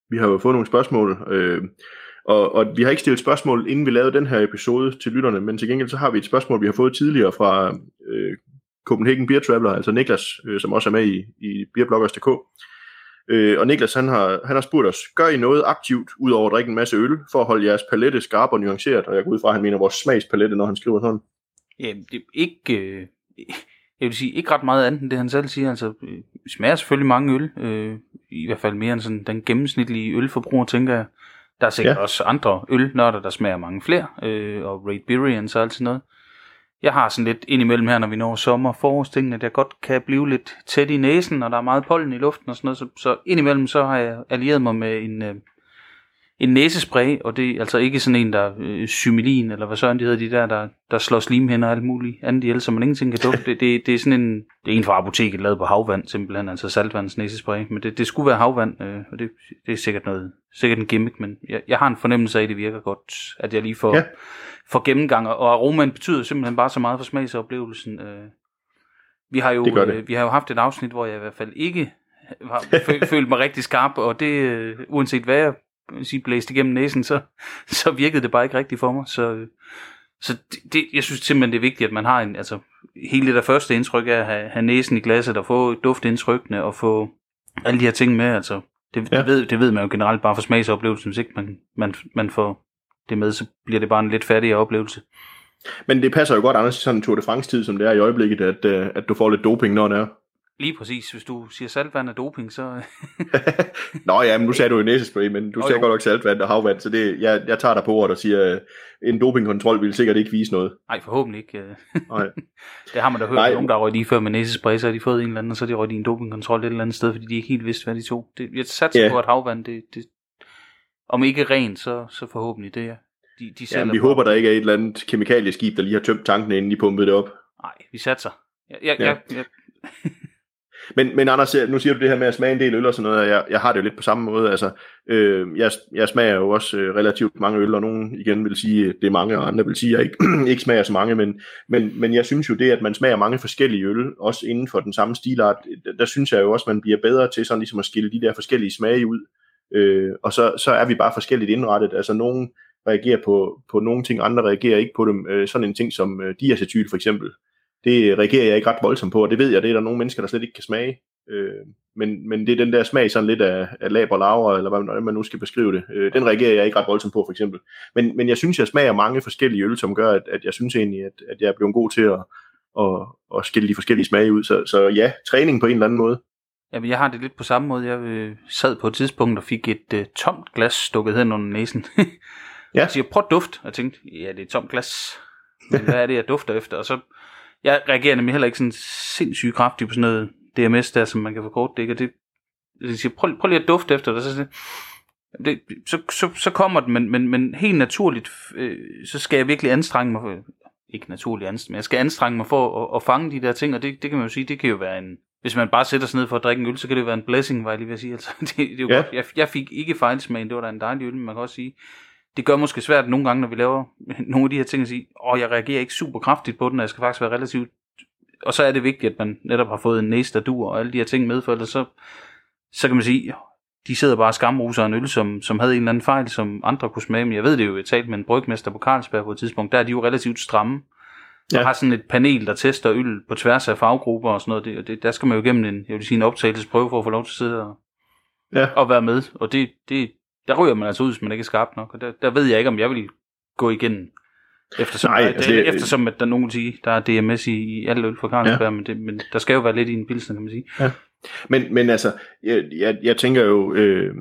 vi har jo fået nogle spørgsmål, øh, og, og vi har ikke stillet spørgsmål, inden vi lavede den her episode til lytterne, men til gengæld så har vi et spørgsmål, vi har fået tidligere fra øh, Copenhagen Beer Traveler, altså Niklas, øh, som også er med i, i beerbloggers.dk. Øh, og Niklas, han har, han har spurgt os, gør I noget aktivt, ud over at drikke en masse øl, for at holde jeres palette skarp og nuanceret? Og jeg går ud fra, at han mener vores smagspalette, når han skriver sådan. Jamen, det er ikke... Øh, jeg vil sige, ikke ret meget andet end det, han selv siger. Altså, øh, smager selvfølgelig mange øl. Øh, I hvert fald mere end sådan den gennemsnitlige ølforbruger, tænker jeg. Der er sikkert ja. også andre ølnørder, der smager mange flere. Øh, og Raid Birians og alt sådan noget. Jeg har sådan lidt indimellem her, når vi når sommer og forårstingene, at jeg godt kan blive lidt tæt i næsen, og der er meget pollen i luften og sådan noget. Så, så indimellem så har jeg allieret mig med en, øh, en næsespray, og det er altså ikke sådan en, der øh, symilin, eller hvad søren de hedder, de der, der, der slår slimhænder og alt muligt andet ihjel, så man ingenting kan dufte. Det, det, det er sådan en, det er en fra apoteket, lavet på havvand, simpelthen, altså saltvands næsespray, men det, det skulle være havvand, øh, og det, det er sikkert noget, sikkert en gimmick, men jeg, jeg har en fornemmelse af, at det virker godt, at jeg lige får, Ja. får gennemgang, og aromaen betyder simpelthen bare så meget for smagsoplevelsen. Øh, vi har jo, Det det. øh, vi har jo haft et afsnit, hvor jeg i hvert fald ikke har fø- følt mig rigtig skarp, og det, øh, uanset hvad jeg sige, blæste igennem næsen, så, så virkede det bare ikke rigtigt for mig. Så, så det, det, jeg synes simpelthen, det er vigtigt, at man har en, altså, hele det der første indtryk er at have, have næsen i glasset, og få duftindtrykkene, og få alle de her ting med, altså, det, Ja. det, ved, det ved man jo generelt bare for smagsoplevelsen, hvis ikke man, man, man får det med, så bliver det bare en lidt fattigere oplevelse. Men det passer jo godt, Anders, i sådan en Tour de France-tid, som det er i øjeblikket, at, øh, at du får lidt doping, når det er. Lige præcis, hvis du siger saltvand er doping, så Nå ja, men nu sagde du jo næsespray, men du sagde jo. godt nok saltvand og havvand, så det, jeg, jeg tager dig på ordet og siger, at en dopingkontrol vil sikkert ikke vise noget. nej, forhåbentlig ikke. øh. Nej. Det har man da hørt, Nej. Nogen der røg lige før med næsespray, så har de fået en eller anden, og så har de røget i en dopingkontrol et eller andet sted, fordi de ikke helt vidste, hvad de tog. Det, jeg satser Ja. yeah. på, at havvand, det, det, om ikke rent, så, så forhåbentlig det er. De, de Ja, sælger vi på- håber, der ikke er et eller andet kemikalieskib, der lige har tømt tanken, inden de pumpede det op. Nej, vi satser. Jeg, jeg, ja. jeg, jeg, Men, men Anders, nu siger du det her med at smage en del øl og sådan noget, og jeg, jeg har det jo lidt på samme måde. Altså, øh, jeg, jeg smager jo også øh, relativt mange øl, og nogen igen vil sige, at det er mange, og andre vil sige, at jeg ikke, ikke smager så mange, men, men, men jeg synes jo det, at man smager mange forskellige øl, også inden for den samme stilart, der, der synes jeg jo også, at man bliver bedre til sådan ligesom at skille de der forskellige smage ud. Øh, og så, så er vi bare forskelligt indrettet. Altså nogen reagerer på, på nogle ting, andre reagerer ikke på dem. Øh, sådan en ting som øh, diacetyl for eksempel, det reagerer jeg ikke ret voldsomt på, og det ved jeg, det er der nogle mennesker, der slet ikke kan smage. Øh, men, men det er den der smag sådan lidt af, af lab og laver, eller hvad man, nu skal beskrive det. Øh, den reagerer jeg ikke ret voldsomt på, for eksempel. Men, men jeg synes, jeg smager mange forskellige øl, som gør, at, at jeg synes egentlig, at, at jeg er blevet god til at, at, at skille de forskellige smage ud. Så, så ja, træning på en eller anden måde. jamen, jeg har det lidt på samme måde. Jeg øh, sad på et tidspunkt og fik et øh, tomt glas stukket hen under næsen. Ja. Jeg siger, prøv at duft. Og jeg tænkte, ja, det er et tomt glas. Men hvad er det, jeg dufter efter? Og så, jeg reagerer nemlig heller ikke sådan sindssygt kraftigt på sådan noget DMS der, som man kan forkorte det. Ikke? Og det, jeg siger, prøv, prøv lige at dufte efter det. Så, det, så, så, så kommer det, men, men, men helt naturligt, øh, så skal jeg virkelig anstrenge mig for, ikke naturligt anstrenge, men jeg skal anstrenge mig for at, at fange de der ting, og det, det kan man jo sige, det kan jo være en, hvis man bare sætter sig ned for at drikke en øl, så kan det jo være en blessing, var jeg lige ved at sige. Altså, det, det er jo ja. godt. Jeg, jeg fik ikke fejlsmagen, det var da en dejlig øl, men man kan også sige, det gør måske svært nogle gange, når vi laver nogle af de her ting, at sige, åh, jeg reagerer ikke super kraftigt på den, og jeg skal faktisk være relativt... Og så er det vigtigt, at man netop har fået en næse, der dur, og alle de her ting med, for ellers så, så kan man sige, de sidder bare og skamruser en øl, som, som havde en eller anden fejl, som andre kunne smage. Men jeg ved det jo, jeg talte med en brygmester på Carlsberg på et tidspunkt, der er de jo relativt stramme. Ja. Og har sådan et panel, der tester øl på tværs af faggrupper og sådan noget. Det, og det, der skal man jo igennem en, jeg vil sige, en optagelsesprøve for at få lov til at sidde og, Ja. og være med. Og det, det, der ryger man altså ud, hvis man ikke er skarp nok. Og der, der ved jeg ikke, om jeg vil gå igennem. Eftersom, Nej, altså det, eftersom at der nogen vil sige, der er DMS i, i alle øl fra Carlsberg, ja. men, det, men der skal jo være lidt i en pilsner, kan man sige. Men, men altså, jeg, jeg, jeg tænker jo, øh,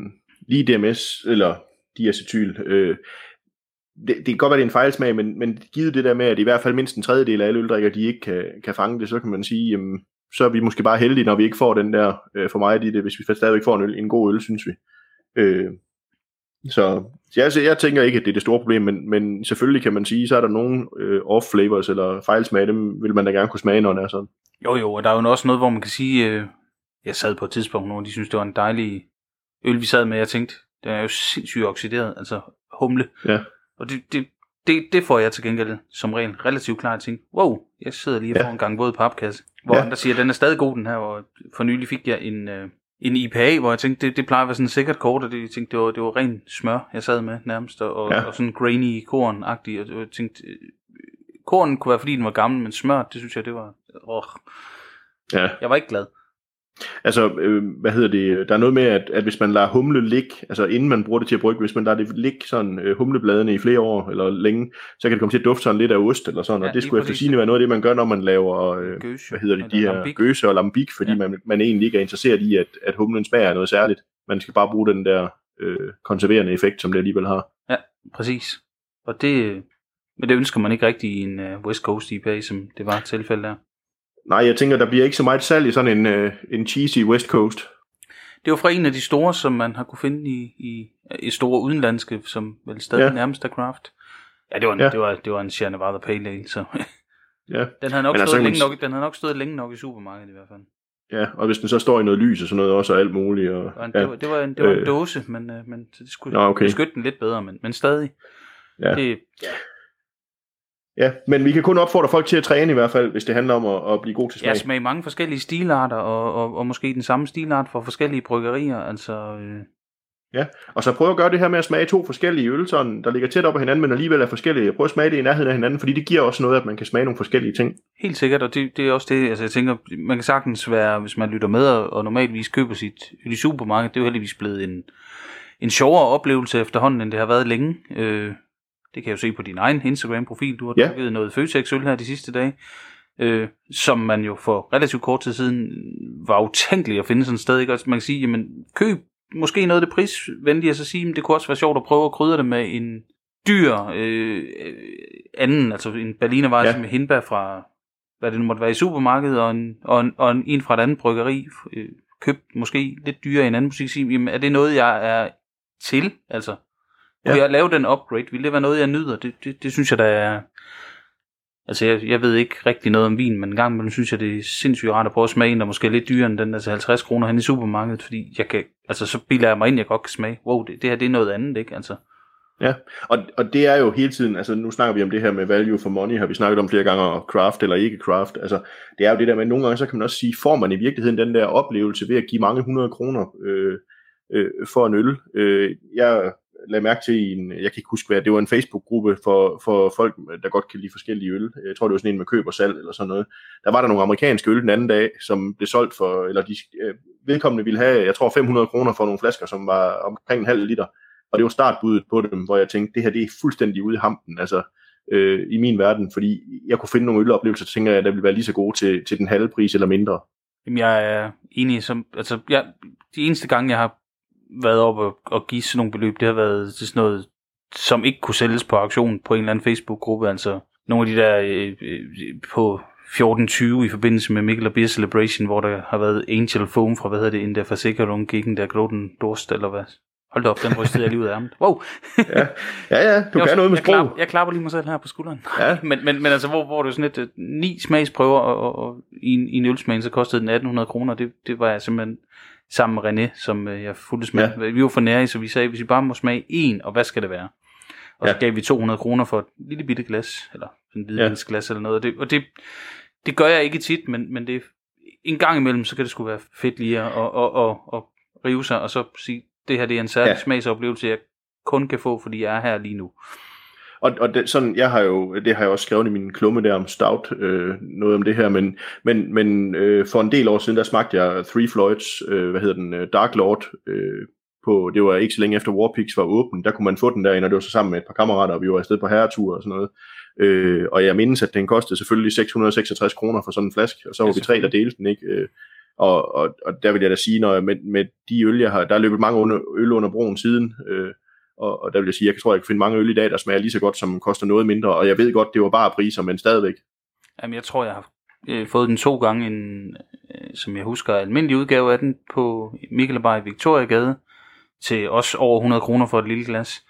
lige DMS, eller diacetyl, øh, det, det kan godt være, det er en fejlsmag, men, men givet det der med, at i hvert fald mindst en tredjedel af alle øldrikker, de ikke kan, kan fange det, så kan man sige, jamen, så er vi måske bare heldige, når vi ikke får den der, øh, for mig er det, hvis vi stadigvæk får en, øl, en god øl, synes vi. Øh, så jeg, altså, jeg tænker ikke, at det er det store problem, men, men selvfølgelig kan man sige, så er der nogle øh, off-flavors eller fejlsmag, dem vil man da gerne kunne smage, når det er sådan. Jo, jo, og der er jo også noget, hvor man kan sige, øh, jeg sad på et tidspunkt, hvor de synes, det var en dejlig øl, vi sad med, jeg tænkte, den er jo sindssygt oxideret, altså humle. Ja. Og det, det, det, det får jeg til gengæld som regel relativt klart tænke, wow, jeg sidder lige og får Ja. en gang våd papkasse. Hvor Ja. ja. andre siger, at den er stadig god, den her, og for nylig fik jeg en, øh, en IPA, hvor jeg tænkte, det, det plejer at være sådan sikkert kort, og det, jeg tænkte, det var, det var ren smør, jeg sad med nærmest, og, Ja. og sådan grainy korn-agtig, og jeg tænkte, øh, korn kunne være, fordi den var gammel, men smør, det synes jeg, det var, åh, Ja, jeg var ikke glad. Altså, øh, hvad hedder det, der er noget med, at, at hvis man lader humle ligge, altså inden man bruger det til at brygge, hvis man lader det ligge sådan øh, humlebladene i flere år eller længe, så kan det komme til at dufte sådan lidt af ost eller sådan, Ja, og det skulle efter sigende være noget af det, man gør, når man laver, øh, Gøse, hvad hedder det, de her lambik. gøse og lambik, fordi Ja. man, man egentlig ikke er interesseret i, at, at humlen smager noget særligt. Man skal bare bruge den der øh, konserverende effekt, som det alligevel har. Præcis. Og det, men det ønsker man ikke rigtig i en uh, West Coast IPA, som det var tilfældet der. Nej, jeg tænker, der bliver ikke så meget salg i sådan en, øh, en cheesy West Coast. Det var fra en af de store, som man har kunne finde i, i, i store udenlandske, som vel stadig Ja. nærmest er craft. Ja, det var en, Ja. det var, det var en Sierra Nevada Pale Ale, så Ja, den havde nok, altså, stået man længe nok, den havde nok stået længe nok i supermarkedet i hvert fald. ja, og hvis den så står i noget lys og sådan noget også, og alt muligt. Og, Det var en, ja, det var, det var en, det var en Øh. dåse, men, uh, men det skulle Nå, okay. beskytte den lidt bedre, men, men stadig. Ja. Det, ja, men vi kan kun opfordre folk til at træne i hvert fald, hvis det handler om at, at blive god til smag. jeg smager mange forskellige stilarter, og, og, og måske den samme stilart for forskellige bryggerier, altså... Øh, Og så prøv at gøre det her med at smage to forskellige øl, sådan, der ligger tæt op ad hinanden, men alligevel er forskellige. Prøv at smage det i nærheden af hinanden, fordi det giver også noget, at man kan smage nogle forskellige ting. Helt sikkert, og det, det er også det, altså jeg tænker, man kan sagtens være, hvis man lytter med og, og normalvis køber sit øl i supermarkedet, det er jo heldigvis blevet en, en sjovere oplevelse efterhånden, end det har været længe. Øh, det kan jeg jo se på din egen Instagram-profil, du har Ja. drukket noget Føtex øl her de sidste dage, øh, som man jo for relativt kort tid siden var utænkeligt at finde sådan et sted, ikke? Altså man kan sige, jamen køb måske noget af det prisvenlige, og så sige, men det kunne også være sjovt at prøve at krydre det med en dyr øh, anden, altså en berlinervej Ja. med hindbær fra, hvad det nu måtte være i supermarkedet, og en, og en, og en, en fra et andet bryggeri, øh, købt måske lidt dyrere i en anden musik, sige, jamen er det noget, jeg er til? Altså, Ja. jeg lave den upgrade? Vil det være noget, jeg nyder? Det, det, det synes jeg, der er... Altså, jeg, jeg ved ikke rigtig noget om vin, men en gang imellem synes jeg, det er sindssygt rart at prøve at smage en, der måske er lidt dyrere end den der til 50 kroner hen i supermarkedet, fordi jeg kan, altså, så bilder jeg mig ind, jeg godt kan smage. Wow, det, det her, det er noget andet, ikke? Altså, Og, og det er jo hele tiden, altså nu snakker vi om det her med value for money, har vi snakket om flere gange, og craft eller ikke craft, altså det er jo det der med, at nogle gange så kan man også sige, får man i virkeligheden den der oplevelse ved at give mange hundrede kroner øh, øh, for en øl. Øh, jeg lagde mærke til i en, jeg kan ikke huske hvad, det var en Facebook-gruppe for, for folk, der godt kan lide forskellige øl. Jeg tror det var sådan en med køb og salg eller sådan noget. Der var der nogle amerikanske øl den anden dag, som blev solgt for, eller de øh, vedkommende ville have, jeg tror 500 kroner for nogle flasker, som var omkring en halv liter. Og det var startbuddet på dem, hvor jeg tænkte, det her det er fuldstændig ude i hampen, altså øh, i min verden, fordi jeg kunne finde nogle øloplevelser, så tænker jeg, der ville være lige så gode til, til den halve pris eller mindre. Jamen, jeg er enig. Som, altså, jeg, de eneste gange, jeg har været op og, og give sådan nogle beløb, det har været til sådan noget, som ikke kunne sælges på auktion på en eller anden Facebook-gruppe. Altså, nogle af de der øh, øh, på 14.20 i forbindelse med Mikkel og Beer Celebration, hvor der har været Angel Foam fra, hvad hedder det, in der Versicherung gegen der Groten Durst, eller hvad? Hold da op, den rystede jeg lige ud af ærmet. Wow! Ja, ja, ja du jeg, kan noget med jeg, sprog. klapper, jeg klapper lige mig selv her på skulderen. Ja. men, men, men altså, hvor, hvor det er sådan et øh, ni smagsprøver, og, og, og i, en, i en ølsmag, så kostede den 1800 kroner. Det, det var jeg simpelthen sammen med René, som øh, jeg fulgte med. Ja. Vi var for nære, så vi sagde, hvis vi bare må smage en, og hvad skal det være? Og ja. så Ja. gav vi 200 kroner for et lille bitte glas, eller sådan et hvidvinsglas eller noget. Og det, og det, det gør jeg ikke tit, men, men det, en gang imellem, så kan det sgu være fedt lige at, at, at, at, at rive sig, og så sige, det her det er en særlig ja. Ja. smagsoplevelse, jeg kun kan få, fordi jeg er her lige nu. Og, og det, sådan, jeg har jo, det har jeg også skrevet i min klumme der om Stout, øh, noget om det her, men, men, men øh, for en del år siden, der smagte jeg Three Floyds, øh, hvad hedder den, øh, Dark Lord, øh, på, det var ikke så længe efter Warpix var åben, der kunne man få den derinde, og det var så sammen med et par kammerater, og vi var afsted på herretur og sådan noget. Øh, og jeg mindes, at den kostede selvfølgelig 666 kroner for sådan en flaske, og så var vi tre, der delte den, ikke? Øh, og, og, og der vil jeg da sige, når jeg, med, med de øl, jeg har, der er løbet mange under, øl under broen siden, øh, og, og der vil jeg sige, jeg tror, jeg kan finde mange øl i dag, der smager lige så godt, som koster noget mindre, og jeg ved godt, det var bare priser, men stadigvæk. Jamen, jeg tror, jeg har øh, fået den to gange, en, øh, som jeg husker, almindelig udgave af den på Mikkelberg i Victoriagade til også over 100 kroner for et lille glas.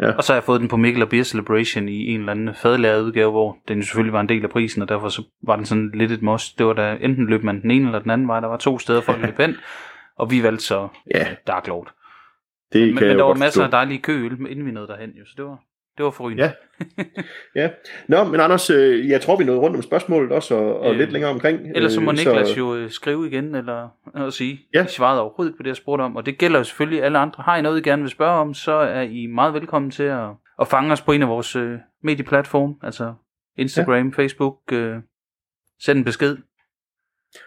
Ja. Og så har jeg fået den på Mikkel og Beer Celebration i en eller anden fadlæret udgave, hvor den selvfølgelig var en del af prisen, og derfor så var den sådan lidt et must. Det var da enten løb man den ene eller den anden vej. Der var to steder for at løbe hen, og vi valgte så Ja. øh, Dark Lord. Det Men, kan men der var masser forstå. af dejlige køøl, inden vi nåede derhen, jo, så det var, det var forrygende. Ja. Ja. Nå, men Anders, øh, jeg tror, vi nåede rundt om spørgsmålet også, og, og Øh, lidt længere omkring. Ellers så må Øh, Niklas jo øh, skrive igen, eller noget sige. Ja. I svarede overhovedet på det, jeg spurgte om, og det gælder jo selvfølgelig alle andre. Har I noget, I gerne vil spørge om, så er I meget velkommen til at, at fange os på en af vores øh, medieplatforme, altså Instagram, ja. Facebook. Øh, send en besked.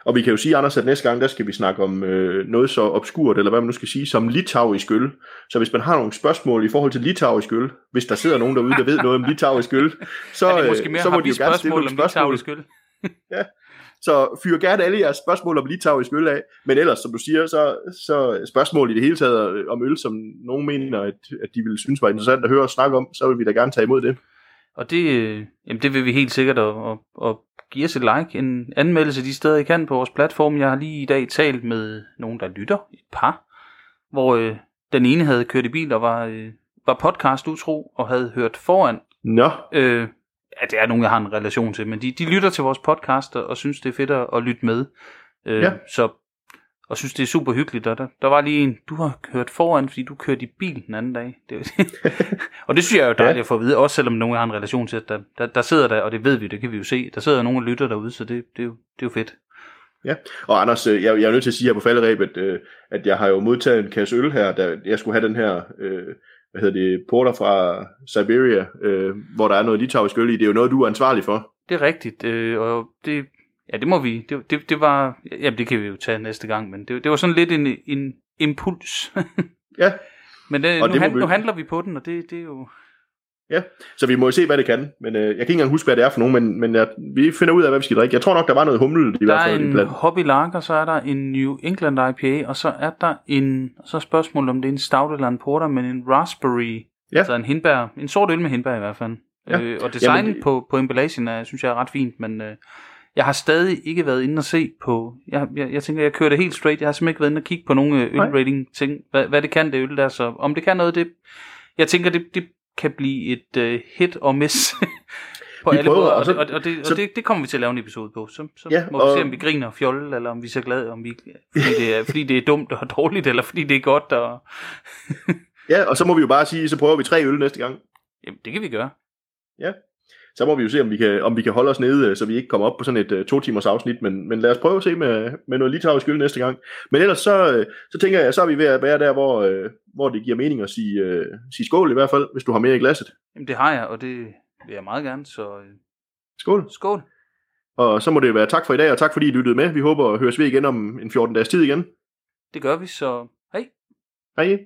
Og vi kan jo sige, Anders, at næste gang, der skal vi snakke om øh, noget så obskurt, eller hvad man nu skal sige, som litauisk øl. Så hvis man har nogle spørgsmål i forhold til litauisk øl, hvis der sidder nogen derude, der ved noget om litauisk øl, så, er det måske øh, mere, så må de vi jo gerne stille spørgsmål nogle om spørgsmål. litauisk øl? Så fyr gerne alle jeres spørgsmål om litauisk øl af. Men ellers, som du siger, så, så spørgsmål i det hele taget øh, om øl, som nogen mener, at, at de ville synes var interessant at høre og snakke om, så vil vi da gerne tage imod det. Og det, øh, jamen det vil vi helt sikkert at, at, at give os et like, en anmeldelse de steder, I kan på vores platform. Jeg har lige i dag talt med nogen, der lytter, et par, hvor øh, den ene havde kørt i bil og var, øh, var podcast utro og havde hørt foran. Nå, Øh, ja, det er nogen, jeg har en relation til, men de, de lytter til vores podcast og, og synes, det er fedt at, at lytte med. Øh, Ja. Så, og synes, det er super hyggeligt. Og der, der var lige en, du har kørt foran, fordi du kørte i bil den anden dag. Det, og det synes jeg er jo dejligt Ja. at få at vide, også selvom nogen har en relation til, at der, der, der sidder der, og det ved vi, det kan vi jo se, der sidder nogen og lytter derude, så det, det, er, jo, det er jo fedt. Og Anders, øh, jeg, jeg er nødt til at sige her på falderæbet, øh, at jeg har jo modtaget en kasse øl her, da jeg skulle have den her, øh, hvad hedder det, porter fra Siberia, øh, hvor der er noget litauisk øl i. Det er jo noget, du er ansvarlig for. Det er rigtigt, øh, og det, ja, det må vi, det, det, det var, jamen det kan vi jo tage næste gang, men det, det var sådan lidt en, en impuls. Ja, men det, Og nu, det hand, vi- nu handler vi på den, og det, det er jo, så vi må jo se, hvad det kan. Men øh, jeg kan ikke engang huske, hvad det er for nogen, men, men jeg, vi finder ud af, hvad vi skal drikke. Jeg tror nok, der var noget humle i der hvert er fald. en blandt. hobby lager, så er der en New England IPA, og så er der en, så er spørgsmålet om det er en stout eller en porter, men en raspberry, Ja. altså en hindbær, en sort øl med hindbær i hvert fald. Ja. Øh, og designet Jamen, på, på emballagen er, synes jeg er ret fint, men øh, jeg har stadig ikke været inde og se på, jeg, jeg, jeg tænker, jeg kører det helt straight, jeg har simpelthen ikke været inde og kigge på nogle øh, Nej. ølrating ting, hvad, hvad det kan det øl der, så om det kan noget, det, jeg tænker, det, det kan blive et øh, hit og miss på Vi alle prøver, måder, og og, så- det, og, og, det, så- og det, det kommer vi til at lave en episode på, så, så Ja, ja, må vi og- se, om vi griner og fjolle, eller om vi er så glade, om vi, fordi, det er, fordi det er dumt og dårligt, eller fordi det er godt, og Ja, og så må vi jo bare sige, så prøver vi tre øl næste gang. jamen, det kan vi gøre. Så må vi jo se, om vi kan, om vi kan holde os nede, øh, så vi ikke kommer op på sådan et uh, to timers afsnit. Men, men lad os prøve at se med, med noget litauisk øl næste gang. Men ellers så, øh, så tænker jeg, så er vi ved at være der, hvor, øh, hvor det giver mening at sige, øh, sige skål i hvert fald, hvis du har mere i glasset. Jamen, det har jeg, og det vil jeg meget gerne, så øh, Skål. skål. Og så må det være tak for i dag, og tak fordi I lyttede med. Vi håber at høres ved igen om en 14 dages tid igen. Det gør vi, så hej. Hej.